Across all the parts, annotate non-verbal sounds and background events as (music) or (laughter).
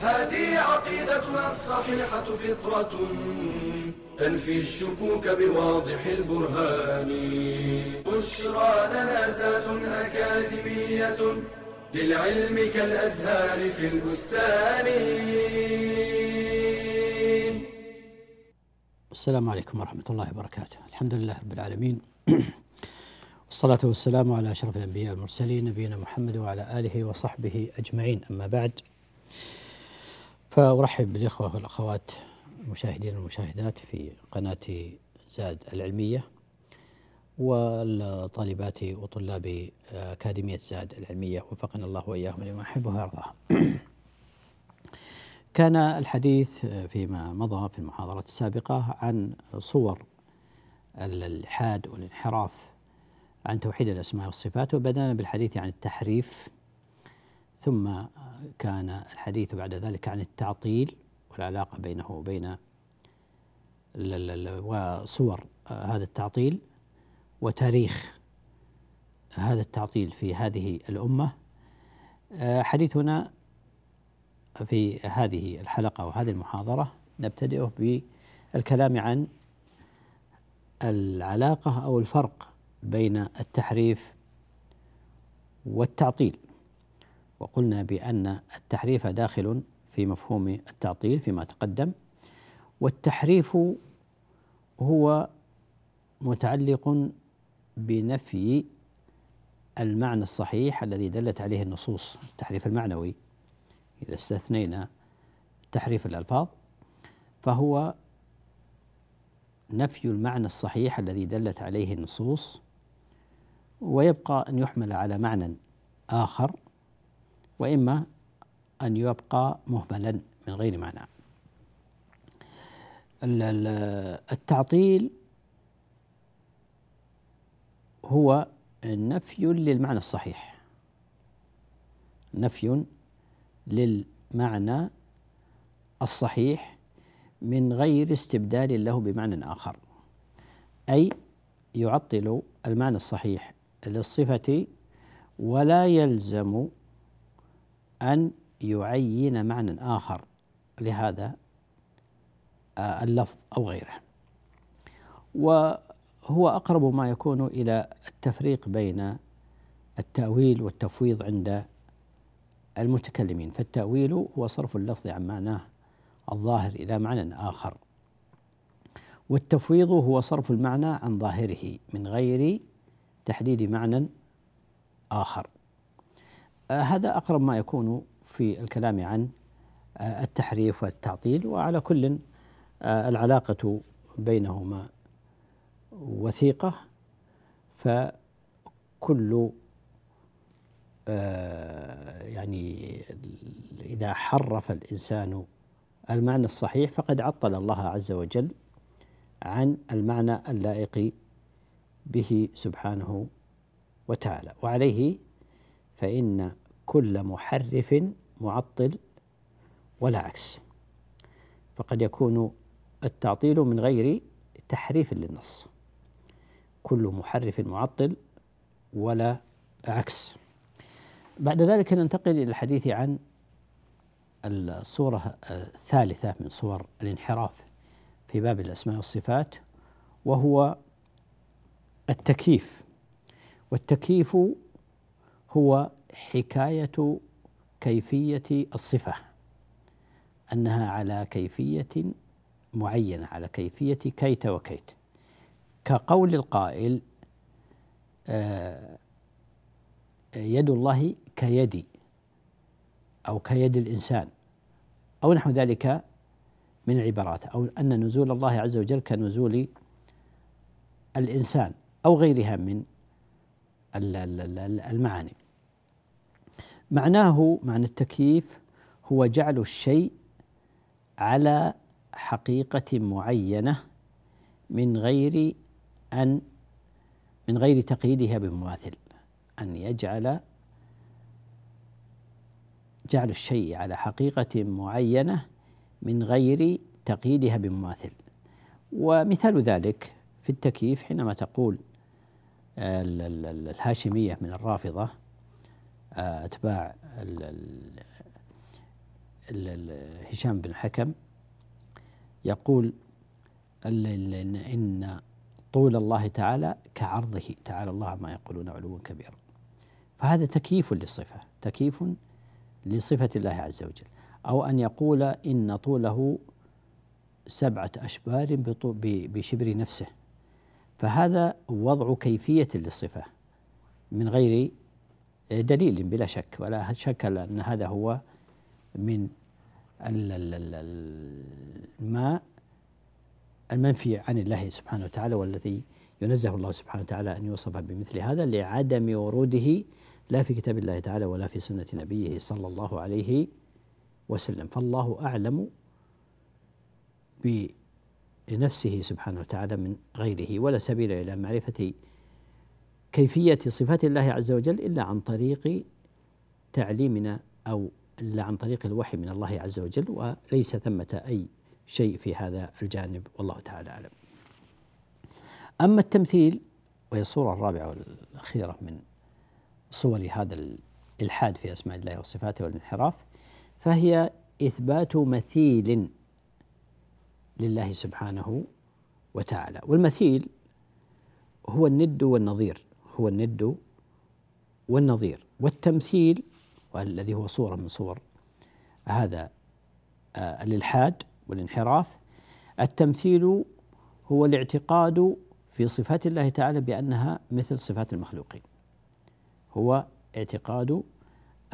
هذه عقيدتنا الصحيحة فطرة تنفي الشكوك بواضح البرهان. بشرى لنا زاد أكاديمية للعلم كالأزهار في البستان. السلام عليكم ورحمة الله وبركاته. الحمد لله رب العالمين. (clears throat) والصلاة والسلام على أشرف الأنبياء والمرسلين نبينا محمد وعلى آله وصحبه أجمعين. أما بعد فأرحب بالإخوة والأخوات المشاهدين والمشاهدات في قناة زاد العلمية والطالبات وطلاب أكاديمية زاد العلمية. وفقنا الله وإياهم لما يحب ويرضاه (clears throat) كان الحديث فيما مضى في المحاضرة السابقة عن صور الإلحاد والانحراف عن توحيد الأسماء والصفات وبدأنا بالحديث عن التحريف ثم كان الحديث بعد ذلك عن التعطيل والعلاقة بينه وبين وصور هذا التعطيل وتاريخ هذا التعطيل في هذه الأمة. حديثنا في هذه الحلقة وهذه المحاضرة نبتدئ بالكلام عن العلاقة أو الفرق بين التحريف والتعطيل. وقلنا بأن التحريف داخل في مفهوم التعطيل فيما تقدم والتحريف هو متعلق بنفي المعنى الصحيح الذي دلت عليه النصوص التحريف المعنوي. إذا استثنينا تحريف الألفاظ فهو نفي المعنى الصحيح الذي دلت عليه النصوص ويبقى أن يحمل على معنى آخر وإما أن يبقى مهملا من غير معنى. التعطيل هو نفي للمعنى الصحيح. نفي للمعنى الصحيح من غير استبدال له بمعنى آخر. أي يعطل المعنى الصحيح للصفة ولا يلزم أن يعين معنى آخر لهذا اللفظ أو غيره. وهو أقرب ما يكون إلى التفريق بين التأويل والتفويض عند المتكلمين. فالتأويل هو صرف اللفظ عن معناه الظاهر إلى معنى آخر. والتفويض هو صرف المعنى عن ظاهره من غير تحديد معنى آخر. آه هذا أقرب ما يكون في الكلام عن آه التحريف والتعطيل وعلى كل آه العلاقة بينهما وثيقة. فكل يعني إذا حرف الإنسان المعنى الصحيح فقد عطل الله عز وجل عن المعنى اللائق به سبحانه وتعالى. وعليه فإن كل محرف معطل ولا عكس. فقد يكون التعطيل من غير تحريف للنص. كل محرف معطل ولا عكس. بعد ذلك ننتقل إلى الحديث عن الصورة الثالثة من صور الانحراف في باب الأسماء والصفات وهو التكييف. والتكييف هو حكاية كيفية الصفة أنها على كيفية معينة على كيفية كيت وكيت. كقول القائل آه يد الله كيدي أو كيد الإنسان أو نحو ذلك من العبارات أو أن نزول الله عز وجل كنزول الإنسان أو غيرها من المعاني. معناه معنى التكييف هو جعل الشيء على حقيقة معينة من غير أن من غير تقييدها بمماثل. أن يجعل جعل الشيء على حقيقة معينة من غير تقييدها بمماثل. ومثال ذلك في التكييف حينما تقول الهاشمية من الرافضة أتباع هشام بن الحكم يقول إن طول الله تعالى كعرضه تعالى الله ما يقولون علوا كبيرا فهذا تكييف للصفة تكييف لصفة الله عز وجل. أو أن يقول إن طوله سبعة أشبار بشبر نفسه. فهذا وضع كيفية للصفة من غير دليل بلا شك ولا شك أن هذا هو من ما المنفي عن الله سبحانه وتعالى والذي ينزه الله سبحانه وتعالى أن يوصف بمثل هذا لعدم وروده لا في كتاب الله تعالى ولا في سنة نبيه صلى الله عليه وسلم. فالله أعلم بنفسه سبحانه وتعالى من غيره ولا سبيل إلى معرفة كيفية صفات الله عز وجل إلا عن طريق تعليمنا أو إلا عن طريق الوحي من الله عز وجل وليس ثمة أي شيء في هذا الجانب والله تعالى أعلم. أما التمثيل وهي الصورة الرابعة والأخيرة من صور هذا الإلحاد في أسماء الله وصفاته والانحراف فهي إثبات مثيل لله سبحانه وتعالى. والمثيل هو الند والنظير. هو الند والنظير والتمثيل والذي هو صورة من صور هذا آه، الإلحاد والانحراف. التمثيل هو الاعتقاد في صفات الله تعالى بأنها مثل صفات المخلوقين. هو اعتقاد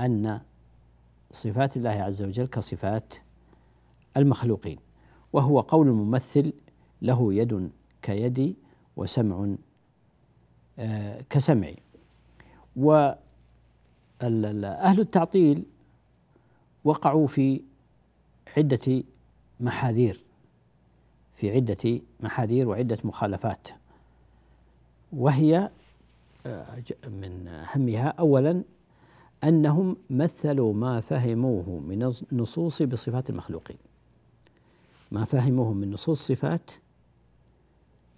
أن صفات الله عز وجل كصفات المخلوقين وهو قول الممثل له يد كيدي وسمع كسمعي. وأهل التعطيل وقعوا في عدة محاذير في عدة محاذير وعدة مخالفات. وهي آه، من أهمها أولا أنهم مثلوا ما فهموه من النصوص بصفات المخلوقين. ما فهموه من نصوص صفات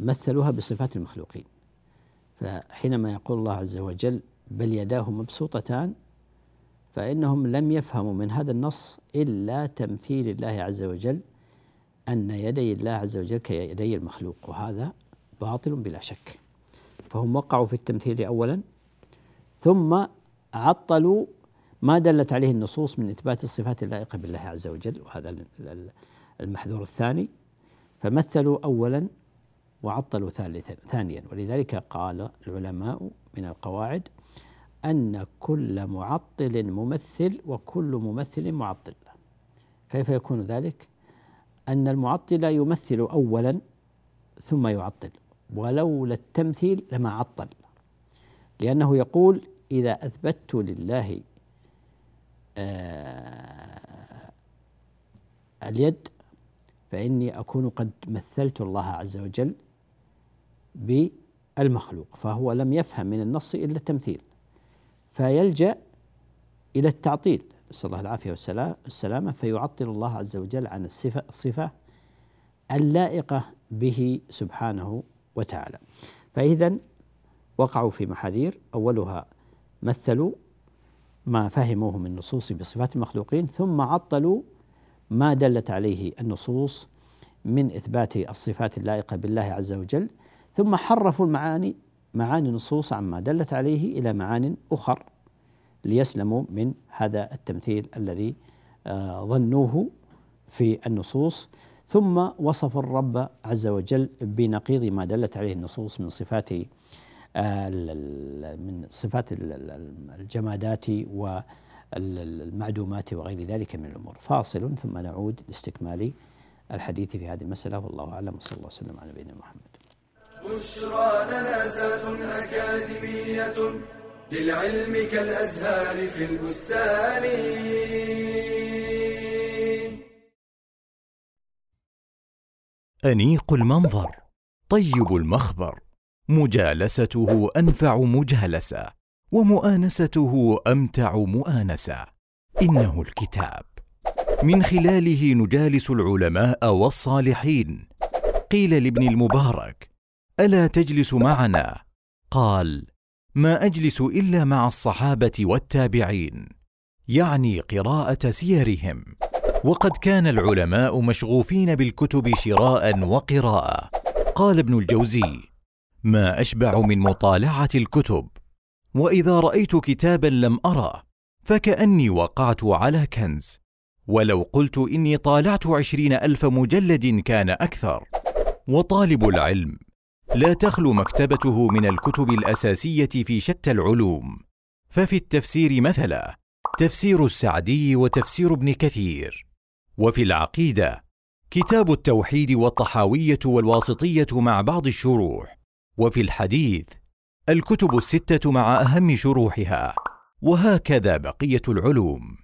مثلوها بصفات المخلوقين. فحينما يقول الله عز وجل بل يداه مبسوطتان فإنهم لم يفهموا من هذا النص إلا تمثيل الله عز وجل أن يدي الله عز وجل كيدي المخلوق وهذا باطل بلا شك. فهم وقعوا في التمثيل أولا ثم عطلوا ما دلت عليه النصوص من إثبات الصفات اللائقة بالله عز وجل وهذا المحذور الثاني. فمثلوا أولا وعطلوا ثالثا ثانيا. ولذلك قال العلماء من القواعد أن كل معطل ممثل وكل ممثل معطل. كيف يكون ذلك؟ أن المعطل يمثل أولا ثم يعطل. ولولا التمثيل لما عطل. لأنه يقول إذا أثبتت لله آه اليد فإني أكون قد مثلت الله عز وجل بالمخلوق فهو لم يفهم من النص إلا التمثيل فيلجأ إلى التعطيل. نسأل الله العافية والسلامة. فيعطل الله عز وجل عن الصفة الصفة اللائقة به سبحانه وتعالى. فإذا وقعوا في محاذير. أولها مثلوا ما فهموه من النصوص بصفات المخلوقين ثم عطلوا ما دلت عليه النصوص من إثبات الصفات اللائقة بالله عز وجل ثم حرفوا المعاني معاني النصوص عما دلت عليه إلى معان أخر ليسلموا من هذا التمثيل الذي آه، ظنوه في النصوص. ثم وصف الرب عز وجل بنقيض ما دلت عليه النصوص من صفات آه، من صفات الجمادات والمعدومات وغير ذلك من الأمور. فاصل ثم نعود لاستكمال الحديث في هذه المسألة. والله أعلم. وصلى الله وسلم على نبينا محمد. بشرى لنا زاد أكاديمية للعلم كالأزهار في البستان. أنيق المنظر طيب المخبر مجالسته أنفع مجالسة ومؤانسته أمتع مؤانسة. إنه الكتاب. من خلاله نجالس العلماء والصالحين. قيل لابن المبارك ألا تجلس معنا؟ قال ما أجلس إلا مع الصحابة والتابعين يعني قراءة سيرهم. وقد كان العلماء مشغوفين بالكتب شراء وقراءة. قال ابن الجوزي ما أشبع من مطالعة الكتب. وإذا رأيت كتابا لم أرى فكأني وقعت على كنز. ولو قلت إني طالعت عشرين ألف مجلد كان أكثر. وطالب العلم لا تخلو مكتبته من الكتب الأساسية في شتى العلوم. ففي التفسير مثلا تفسير السعدي وتفسير ابن كثير. وفي العقيدة كتاب التوحيد والطحاوية والواسطية مع بعض الشروح. وفي الحديث الكتب الستة مع أهم شروحها. وهكذا بقية العلوم.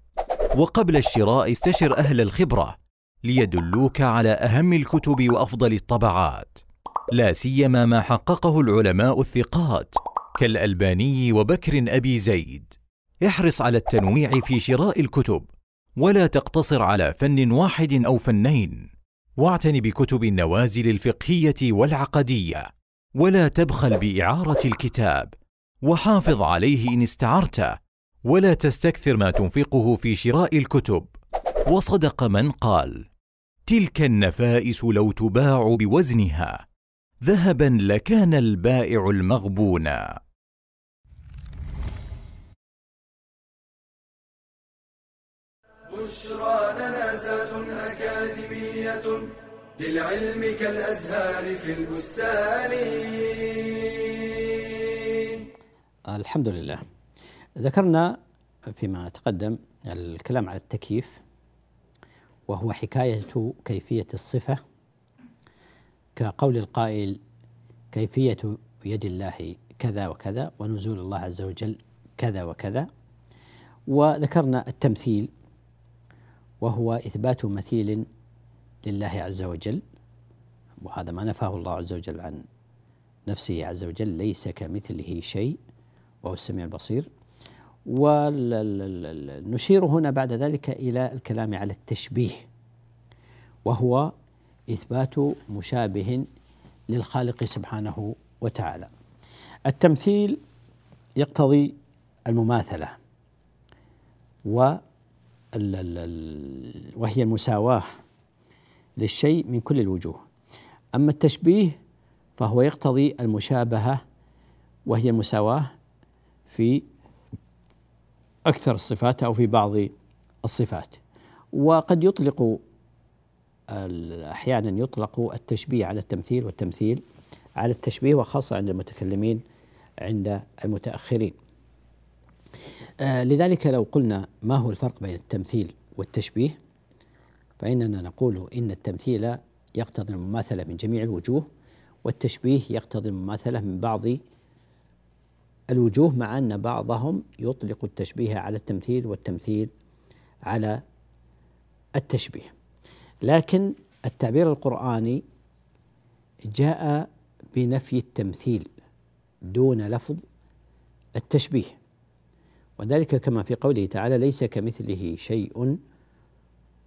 وقبل الشراء استشر أهل الخبرة ليدلوك على أهم الكتب وأفضل الطبعات. لا سيما ما حققه العلماء الثقات كالألباني وبكر أبي زيد. احرص على التنويع في شراء الكتب ولا تقتصر على فن واحد أو فنين. واعتن بكتب النوازل الفقهية والعقدية ولا تبخل بإعارة الكتاب. وحافظ عليه إن استعرت ولا تستكثر ما تنفقه في شراء الكتب. وصدق من قال تلك النفائس لو تباع بوزنها. ذهبا لكان البائع المغبونا بشرى لنا زاد أكاديمية للعلم كالأزهار في البستان. الحمد لله. ذكرنا فيما تقدم الكلام على التكييف وهو حكاية كيفية الصفة. كقول القائل كيفية يد الله كذا وكذا ونزول الله عز وجل كذا وكذا. وذكرنا التمثيل وهو إثبات مثيل لله عز وجل وهذا ما نفاه الله عز وجل عن نفسه عز وجل ليس كمثله شيء وهو السميع البصير. ونشير هنا بعد ذلك إلى الكلام على التشبيه وهو إثبات مشابه للخالق سبحانه وتعالى. التمثيل يقتضي المماثلة و وهي المساواة للشيء من كل الوجوه. أما التشبيه فهو يقتضي المشابهة وهي المساواة في أكثر الصفات أو في بعض الصفات. وقد يطلق أحيانا يطلق التشبيه على التمثيل والتمثيل على التشبيه وخاصة عند المتكلمين عند المتأخرين. آه لذلك لو قلنا ما هو الفرق بين التمثيل والتشبيه فإننا نقول إن التمثيل يقتضي المماثلة من جميع الوجوه والتشبيه يقتضي المماثلة من بعض الوجوه مع أن بعضهم يطلق التشبيه على التمثيل والتمثيل على التشبيه. لكن التعبير القرآني جاء بنفي التمثيل دون لفظ التشبيه. وذلك كما في قوله تعالى ليس كمثله شيء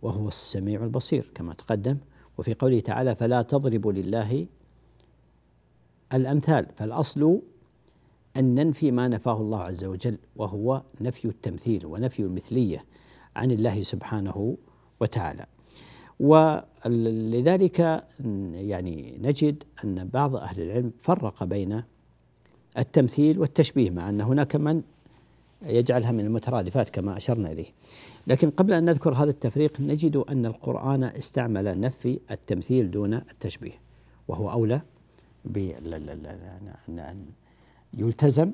وهو السميع البصير كما تقدم. وفي قوله تعالى فلا تضربوا لله الأمثال. فالأصل أن ننفي ما نفاه الله عز وجل وهو نفي التمثيل ونفي المثلية عن الله سبحانه وتعالى. ولذلك يعني نجد أن بعض أهل العلم فرق بين التمثيل والتشبيه مع أن هناك من يجعلها من المترادفات كما أشرنا إليه. لكن قبل أن نذكر هذا التفريق نجد أن القرآن استعمل نفي التمثيل دون التشبيه وهو أولى بأن يلتزم.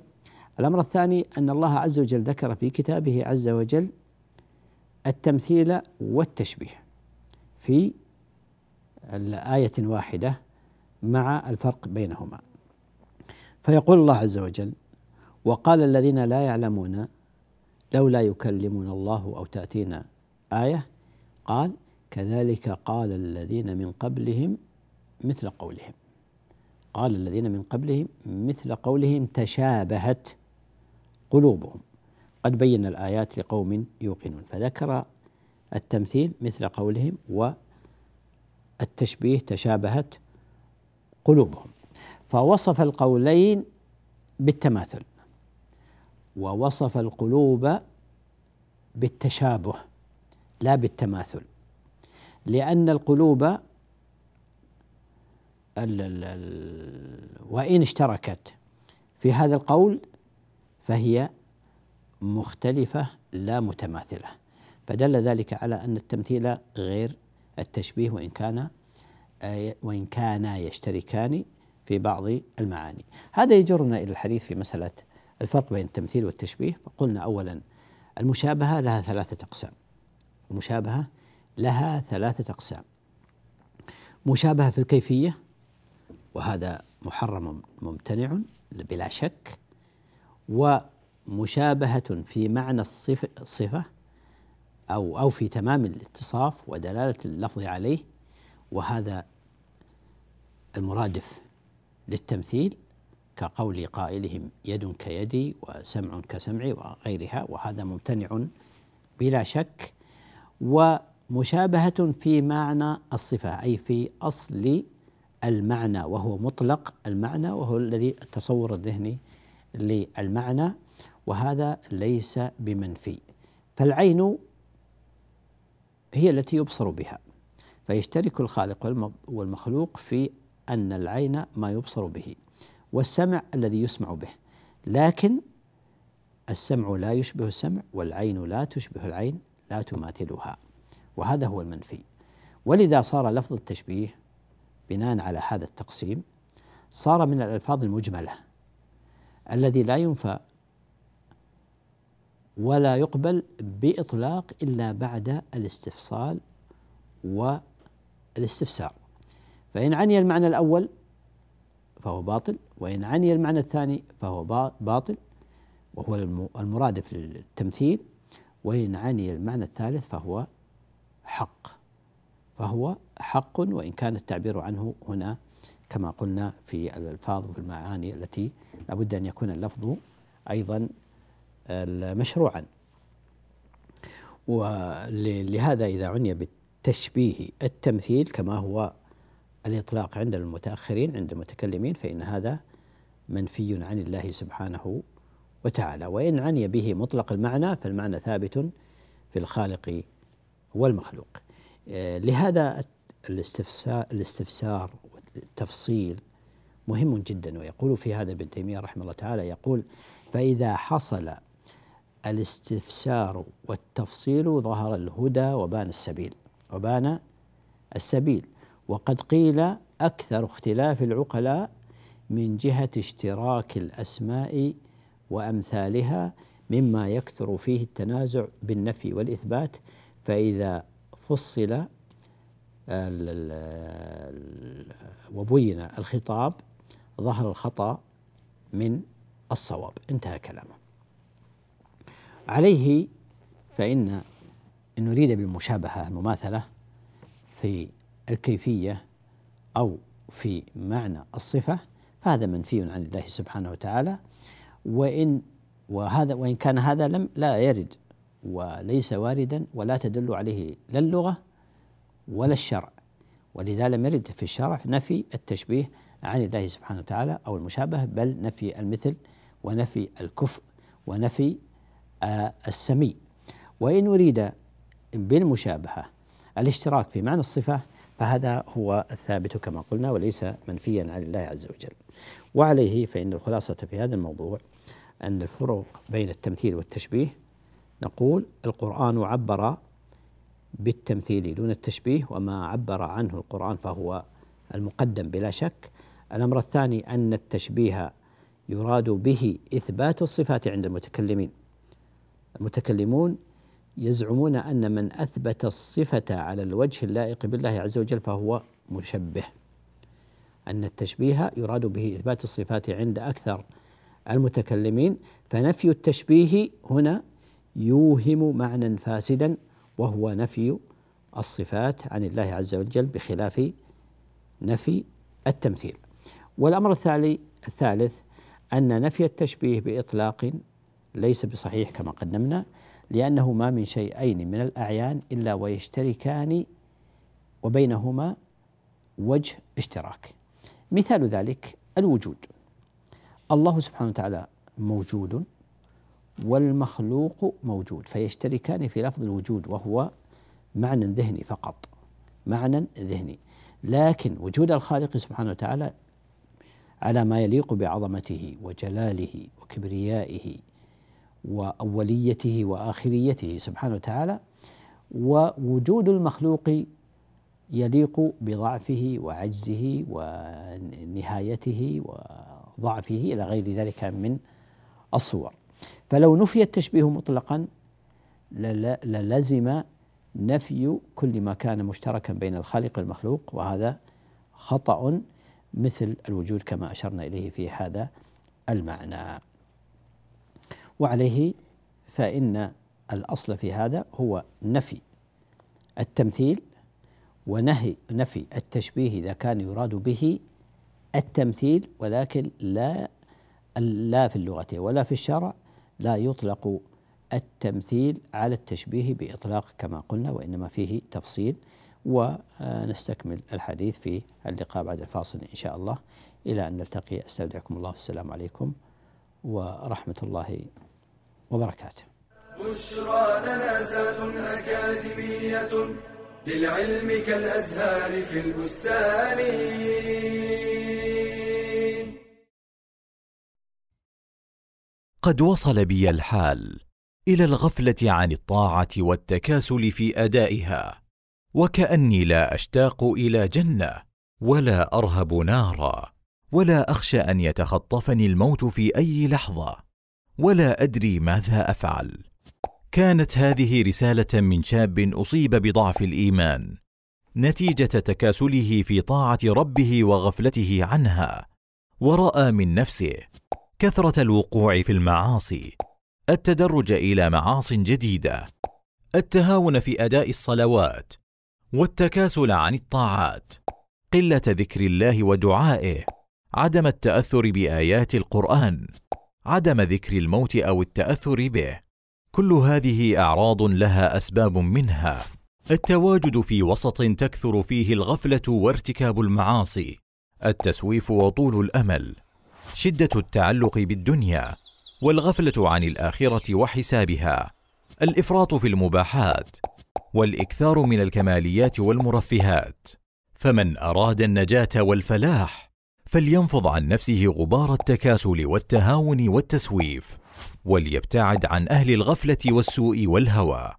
الأمر الثاني أن الله عز وجل ذكر في كتابه عز وجل التمثيل والتشبيه. في الآية واحدة مع الفرق بينهما. فيقول الله عز وجل وقال الذين لا يعلمون لولا يكلمنا الله أو تأتينا آية قال كذلك قال الذين من قبلهم مثل قولهم. قال الذين من قبلهم مثل قولهم تشابهت قلوبهم. قد بينا الآيات لقوم يوقنون. فذكر التمثيل مثل قولهم والتشبيه تشابهت قلوبهم. فوصف القولين بالتماثل ووصف القلوب بالتشابه لا بالتماثل. لأن القلوب ال ال ال وإن اشتركت في هذا القول فهي مختلفة لا متماثلة. فدل ذلك على أن التمثيل غير التشبيه وإن كان وإن كانا يشتركان في بعض المعاني. هذا يجرنا إلى الحديث في مسألة الفرق بين التمثيل والتشبيه. فقلنا أولا المشابهة لها ثلاثة أقسام. المشابهة لها ثلاثة أقسام. مشابهة في الكيفية وهذا محرم ممتنع بلا شك. ومشابهة في معنى الصفة, الصفة أو أو في تمام الاتصاف ودلالة اللفظ عليه وهذا المرادف للتمثيل كقول قائلهم يد كيدي وسمع كسمعي وغيرها وهذا ممتنع بلا شك ومشابهة في معنى الصفة أي في أصل المعنى وهو مطلق المعنى وهو الذي التصور الذهني للمعنى وهذا ليس بمنفي. فالعين هي التي يبصر بها فيشترك الخالق والمخلوق في أن العين ما يبصر به والسمع الذي يسمع به لكن السمع لا يشبه السمع والعين لا تشبه العين لا تماثلها وهذا هو المنفي. ولذا صار لفظ التشبيه بناء على هذا التقسيم صار من الألفاظ المجملة الذي لا ينفى ولا يقبل بإطلاق إلا بعد الاستفصال والاستفسار. فإن عني المعنى الأول فهو باطل وإن عني المعنى الثاني فهو باطل وهو المرادف للتمثيل وإن عني المعنى الثالث فهو حق. فهو حق وإن كان التعبير عنه هنا كما قلنا في الألفاظ وفي المعاني التي لابد أن يكون اللفظ أيضا مشروعا ولهذا إذا عني بالتشبيه التمثيل كما هو الإطلاق عند المتأخرين عند المتكلمين فإن هذا منفي عن الله سبحانه وتعالى. وإن عني به مطلق المعنى فالمعنى ثابت في الخالق والمخلوق. لهذا الاستفسار والتفصيل مهم جدا. ويقول في هذا ابن تيمية رحمه الله تعالى يقول فإذا حصل الاستفسار والتفصيل ظهر الهدى وبان السبيل وبان السبيل. وقد قيل أكثر اختلاف العقلاء من جهة اشتراك الأسماء وأمثالها مما يكثر فيه التنازع بالنفي والإثبات. فإذا فصل وبين الخطاب ظهر الخطأ من الصواب. انتهى كلامه. عليه فإن إن نريد بالمشابهة المماثلة في الكيفية أو في معنى الصفة فهذا منفي عن الله سبحانه وتعالى. وإن وهذا وإن كان هذا لم لا يرد وليس واردا ولا تدل عليه لا اللغة ولا الشرع. ولذا لم يرد في الشرع نفي التشبيه عن الله سبحانه وتعالى أو المشابهة بل نفي المثل ونفي الكفء ونفي السمي. وإن أريد بالمشابهة الاشتراك في معنى الصفة فهذا هو الثابت كما قلنا وليس منفيا عن الله عز وجل. وعليه فإن الخلاصة في هذا الموضوع أن الفرق بين التمثيل والتشبيه نقول القرآن عبر بالتمثيل دون التشبيه وما عبر عنه القرآن فهو المقدم بلا شك. الأمر الثاني أن التشبيه يراد به إثبات الصفات عند المتكلمين. المتكلمون يزعمون أن من أثبت الصفة على الوجه اللائق بالله عز وجل فهو مشبه. أن التشبيه يراد به إثبات الصفات عند أكثر المتكلمين فنفي التشبيه هنا يوهم معنى فاسدا وهو نفي الصفات عن الله عز وجل بخلاف نفي التمثيل. والأمر الثاني الثالث أن نفي التشبيه بإطلاق ليس بصحيح كما قدمنا لأنه ما من شيئين من الأعيان إلا ويشتركان وبينهما وجه اشتراك. مثال ذلك الوجود. الله سبحانه وتعالى موجود والمخلوق موجود فيشتركان في لفظ الوجود وهو معنى ذهني فقط معنى ذهني. لكن وجود الخالق سبحانه وتعالى على ما يليق بعظمته وجلاله وكبريائه وأوليته وآخريته سبحانه وتعالى ووجود المخلوق يليق بضعفه وعجزه ونهايته وضعفه إلى غير ذلك من الصور. فلو نفي التشبيه مطلقا للزم نفي كل ما كان مشتركا بين الخالق والمخلوق وهذا خطأ مثل الوجود كما أشرنا إليه في هذا المعنى. وعليه فإن الأصل في هذا هو نفي التمثيل ونهي نفي التشبيه إذا كان يراد به التمثيل ولكن لا لا في اللغة ولا في الشرع لا يطلق التمثيل على التشبيه بإطلاق كما قلنا وإنما فيه تفصيل ونستكمل الحديث في اللقاء بعد الفاصل إن شاء الله. إلى أن نلتقي أستودعكم الله السلام عليكم ورحمة الله وبركاته. بشرى لنا زاد أكاديمية للعلم كالأزهار في البستان. قد وصل بي الحال إلى الغفلة عن الطاعة والتكاسل في أدائها وكأني لا أشتاق إلى جنة ولا أرهب نارا ولا أخشى أن يتخطفني الموت في أي لحظة. ولا أدري ماذا أفعل. كانت هذه رسالة من شاب أصيب بضعف الإيمان. نتيجة تكاسله في طاعة ربه وغفلته عنها. ورأى من نفسه كثرة الوقوع في المعاصي. التدرج إلى معاص جديدة. التهاون في أداء الصلوات والتكاسل عن الطاعات. قلة ذكر الله ودعائه. عدم التأثر بآيات القرآن. عدم ذكر الموت أو التأثر به. كل هذه أعراض لها أسباب منها. التواجد في وسط تكثر فيه الغفلة وارتكاب المعاصي. التسويف وطول الأمل. شدة التعلق بالدنيا. والغفلة عن الآخرة وحسابها. الإفراط في المباحات. والإكثار من الكماليات والمرفهات. فمن أراد النجاة والفلاح فلينفض عن نفسه غبار التكاسل والتهاون والتسويف وليبتعد عن أهل الغفلة والسوء والهوى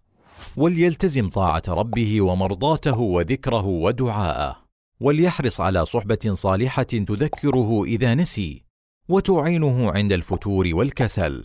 وليلتزم طاعة ربه ومرضاته وذكره ودعاءه وليحرص على صحبة صالحة تذكره إذا نسي وتعينه عند الفتور والكسل.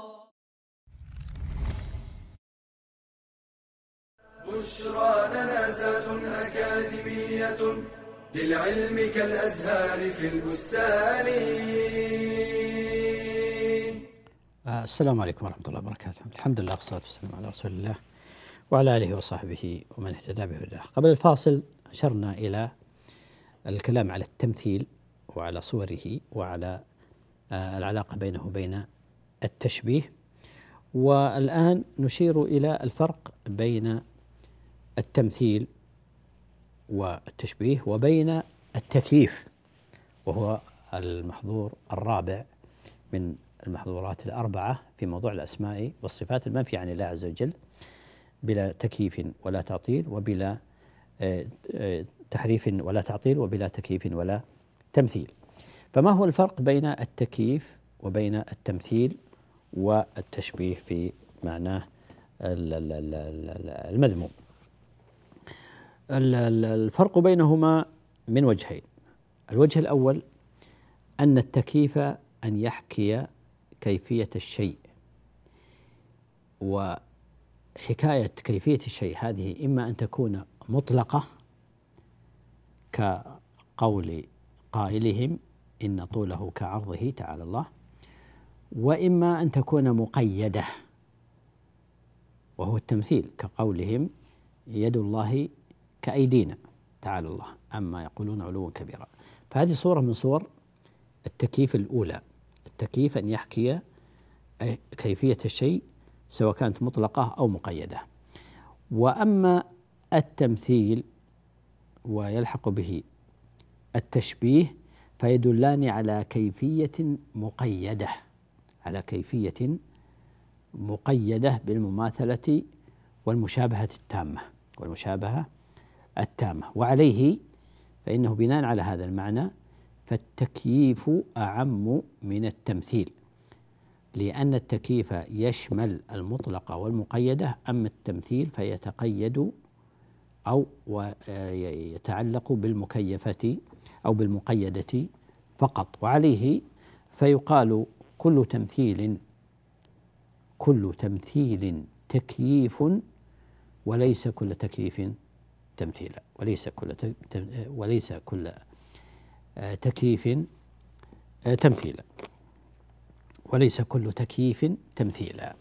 بشرى لنا زاد أكاديمية للعلم كالأزهار في البستان. السلام عليكم ورحمة الله وبركاته. الحمد لله والصلاة والسلام على رسول الله وعلى آله وصحبه ومن اهتدى بهداه. قبل الفاصل أشرنا إلى الكلام على التمثيل وعلى صوره وعلى آه، العلاقة بينه وبين التشبيه. والآن نشير إلى الفرق بين التمثيل والتشبيه وبين التكييف وهو المحظور الرابع من المحظورات الأربعة في موضوع الأسماء والصفات. المنفية عن الله عز وجل بلا تكييف ولا تعطيل وبلا آه، آه، تحريف ولا تعطيل وبلا تكييف ولا تمثيل. فما هو الفرق بين التكييف وبين التمثيل والتشبيه في معناه المذموم؟ الفرق بينهما من وجهين. الوجه الأول أن التكييف أن يحكي كيفية الشيء. وحكاية كيفية الشيء هذه إما أن تكون مطلقة كقول قائلهم إن طوله كعرضه تعالى الله وإما أن تكون مقيدة وهو التمثيل كقولهم يد الله كأيدينا تعالى الله عما يقولون علوا كبيرا. فهذه صورة من صور التكييف الأولى التكييف أن يحكي كيفية الشيء سواء كانت مطلقة أو مقيدة. وأما التمثيل ويلحق به التشبيه فيدلان على كيفية مقيدة على كيفية مقيدة بالمماثلة والمشابهة التامة والمشابهة التامة. وعليه فإنه بناء على هذا المعنى فالتكييف أعم من التمثيل لأن التكييف يشمل المطلقة والمقيدة أما التمثيل فيتقيد أو يتعلق بالمكيفة أو بالمقيدة فقط. وعليه فيقال كل تمثيل كل تمثيل تكييف وليس كل تكييف تمثيلا وليس كل وليس كل آه، تكييف آه، تمثيلا. وليس كل تكييف تمثيلا.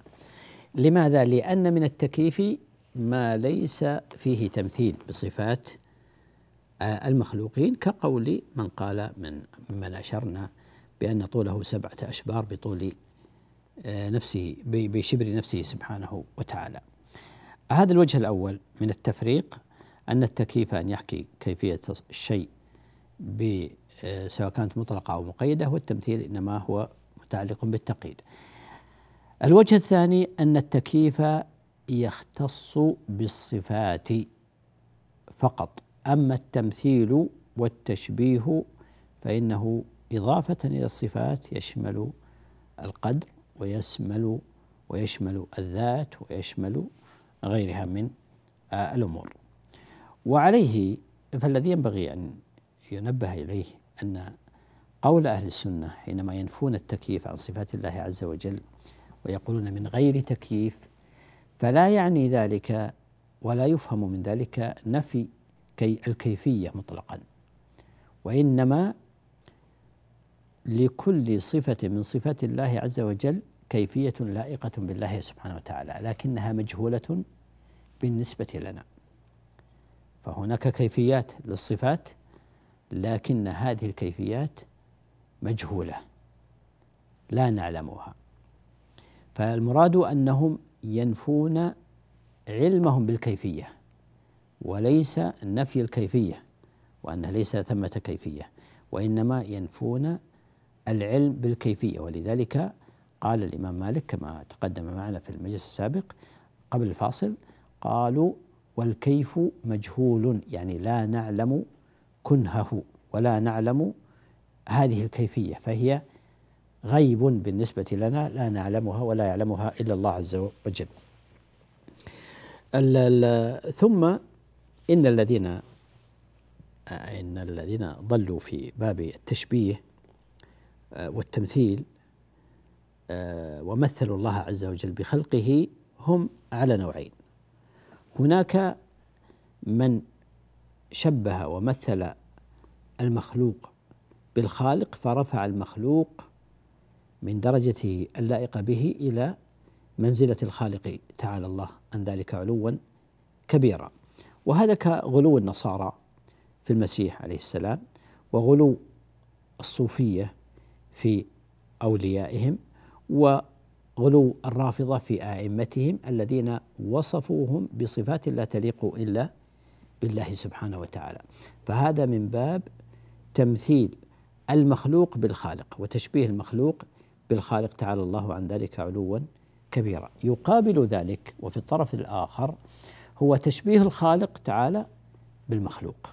لماذا؟ لأن من التكييف ما ليس فيه تمثيل بصفات آه، المخلوقين كقول من قال من من أشرنا بأن طوله سبعة أشبار بطول نفسه بشبر نفسه سبحانه وتعالى. هذا الوجه الأول من التفريق. أن التكييف أن يحكي كيفية الشيء سواء كانت مطلقة أو مقيدة والتمثيل إنما هو متعلق بالتقييد. الوجه الثاني أن التكييف يختص بالصفات فقط. أما التمثيل والتشبيه فإنه إضافة إلى الصفات يشمل القدر ويشمل ويشمل الذات ويشمل غيرها من الأمور. وعليه فالذي ينبغي أن ينبه إليه أن قول أهل السنة حينما ينفون التكييف عن صفات الله عز وجل ويقولون من غير تكييف فلا يعني ذلك ولا يفهم من ذلك نفي كي الكيفية مطلقا. وإنما لكل صفة من صفات الله عز وجل كيفية لائقة بالله سبحانه وتعالى لكنها مجهولة بالنسبة لنا. فهناك كيفيات للصفات لكن هذه الكيفيات مجهولة. لا نعلمها. فالمراد أنهم ينفون علمهم بالكيفية وليس نفي الكيفية وان ليس ثمة كيفية وإنما ينفون العلم بالكيفية. ولذلك قال الإمام مالك كما تقدم معنا في المجلس السابق قبل الفاصل قالوا والكيف مجهول يعني لا نعلم كنهه ولا نعلم هذه الكيفية فهي غيب بالنسبة لنا لا نعلمها ولا يعلمها إلا الله عز وجل. ثم إن الذين إن الذين ضلوا في باب التشبيه آه، والتمثيل آه، ومثلوا الله عز وجل بخلقه هم على نوعين هناك من شبه ومثل المخلوق بالخالق فرفع المخلوق من درجته اللائقة به إلى منزلة الخالق تعالى الله عن ذلك علوا كبيرا. وهذا كغلو النصارى في المسيح عليه السلام وغلو الصوفية في أوليائهم وغلو الرافضة في أئمتهم الذين وصفوهم بصفات لا تليق إلا بالله سبحانه وتعالى. فهذا من باب تمثيل المخلوق بالخالق وتشبيه المخلوق بالخالق. تعالى الله عن ذلك علوا كبيرا. يقابل ذلك وفي الطرف الآخر هو تشبيه الخالق تعالى بالمخلوق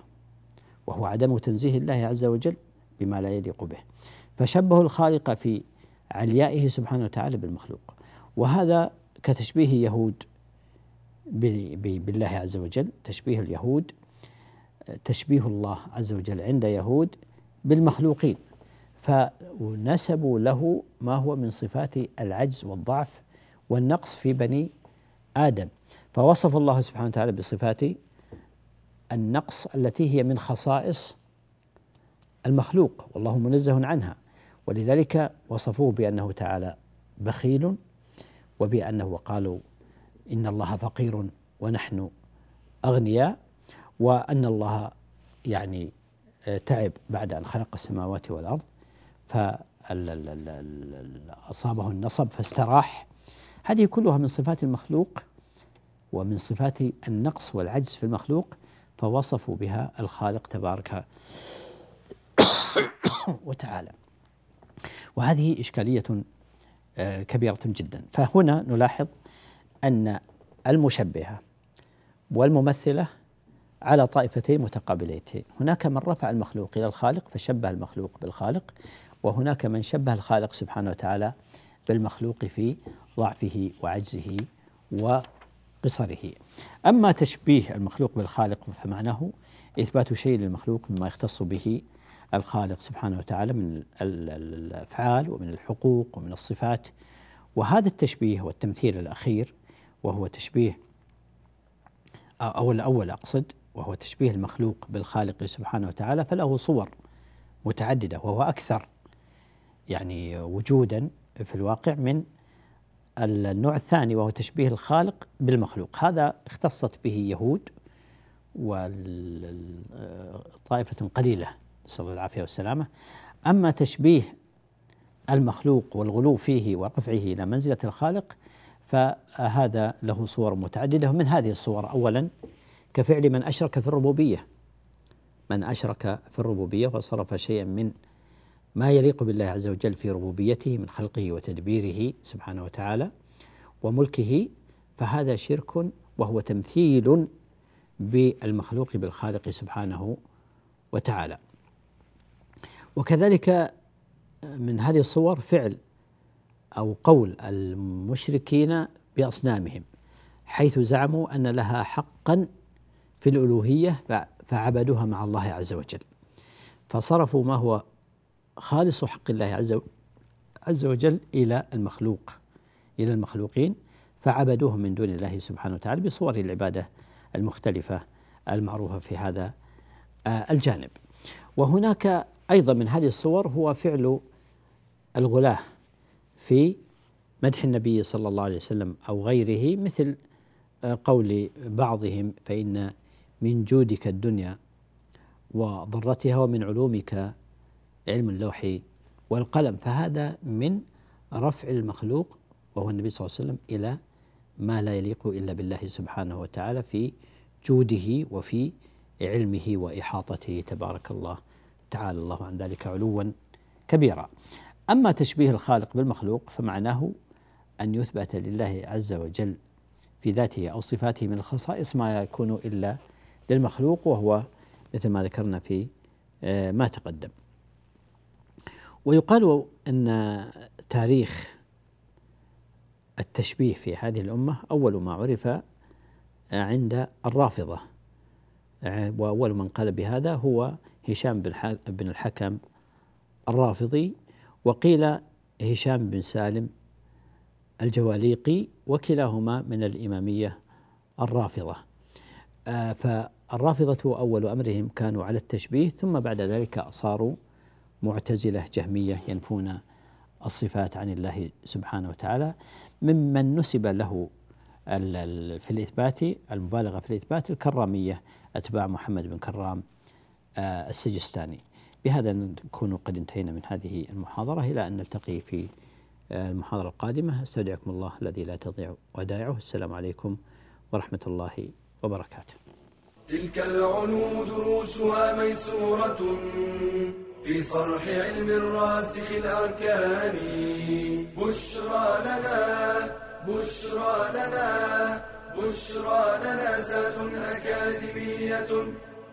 وهو عدم تنزيه الله عز وجل بما لا يليق به. فشبه الخالق في عليائه سبحانه وتعالى بالمخلوق. وهذا كتشبيه يهود بالله عز وجل تشبيه اليهود تشبيه الله عز وجل عند يهود بالمخلوقين. فنسبوا له ما هو من صفات العجز والضعف والنقص في بني آدم. فوصف الله سبحانه وتعالى بصفات النقص التي هي من خصائص المخلوق والله منزه عنها. ولذلك وصفوه بأنه تعالى بخيل وبأنه قالوا إن الله فقير ونحن أغنياء وأن الله يعني تعب بعد أن خلق السماوات والأرض فأصابه النصب فاستراح. هذه كلها من صفات المخلوق ومن صفات النقص والعجز في المخلوق فوصفوا بها الخالق تبارك (coughs) وتعالى. وهذه إشكالية آه، كبيرة جدا. فهنا نلاحظ أن المشبهة والممثلة على طائفتين متقابلتين. هناك من رفع المخلوق إلى الخالق فشبه المخلوق بالخالق وهناك من شبه الخالق سبحانه وتعالى بالمخلوق في ضعفه وعجزه وقصره. أما تشبيه المخلوق بالخالق فمعناه إثبات شيء للمخلوق مما يختص به الخالق سبحانه وتعالى من الأفعال ومن الحقوق ومن الصفات. وهذا التشبيه والتمثيل الأخير وهو تشبيه أو الأول أقصد وهو تشبيه المخلوق بالخالق سبحانه وتعالى فله صور متعددة وهو أكثر. يعني وجودا في الواقع من النوع الثاني وهو تشبيه الخالق بالمخلوق. هذا اختصت به يهود وطائفة قليلة. نسأل الله العافية والسلامة. أما تشبيه المخلوق والغلو فيه ورفعه إلى منزلة الخالق فهذا له صور متعددة. ومن هذه الصور أولا كفعل من أشرك في الربوبية. من أشرك في الربوبية وصرف شيئا من ما يليق بالله عز وجل في ربوبيته من خلقه وتدبيره سبحانه وتعالى وملكه فهذا شرك وهو تمثيل بالمخلوق بالخالق سبحانه وتعالى. وكذلك من هذه الصور فعل أو قول المشركين بأصنامهم حيث زعموا أن لها حقا في الألوهية فعبدوها مع الله عز وجل. فصرفوا ما هو خالص حق الله عز عز وجل إلى المخلوق إلى المخلوقين فعبدوهم من دون الله سبحانه وتعالى بصور العبادة المختلفة المعروفة في هذا الجانب. وهناك أيضا من هذه الصور هو فعل الغلاة في مدح النبي صلى الله عليه وسلم أو غيره مثل آه، قول بعضهم فإن من جودك الدنيا وضرتها ومن علومك علم اللوح والقلم. فهذا من رفع المخلوق وهو النبي صلى الله عليه وسلم إلى ما لا يليق إلا بالله سبحانه وتعالى في جوده وفي علمه وإحاطته. تبارك الله. تعالى الله عن ذلك علوا كبيرا. أما تشبيه الخالق بالمخلوق فمعناه أن يثبت لله عز وجل في ذاته أو صفاته من الخصائص ما يكون إلا للمخلوق وهو مثل ما ذكرنا في آه، ما تقدم. ويقال أن تاريخ التشبيه في هذه الأمة أول ما عرف عند الرافضة آه، وأول من قال بهذا هو هشام بن الحكم الرافضي وقيل هشام بن سالم الجواليقي وكلاهما من الإمامية الرافضة. آه، فالرافضة أول أمرهم كانوا على التشبيه ثم بعد ذلك صاروا معتزلة جهمية ينفون الصفات عن الله سبحانه وتعالى. ممن نسب له في الإثبات المبالغة في الإثبات الكرامية أتباع محمد بن كرام السجستاني. بهذا نكون قد انتهينا من هذه المحاضرة. إلى أن نلتقي في آه، المحاضرة القادمة. أستودعكم الله الذي لا تضيع ودائعه. السلام عليكم ورحمة الله وبركاته. تلك العلوم دروسها ميسورة في صرح علم الراسخ الأركان. بشرى لنا بشرى لنا بشرى لنا زاد أكاديمية.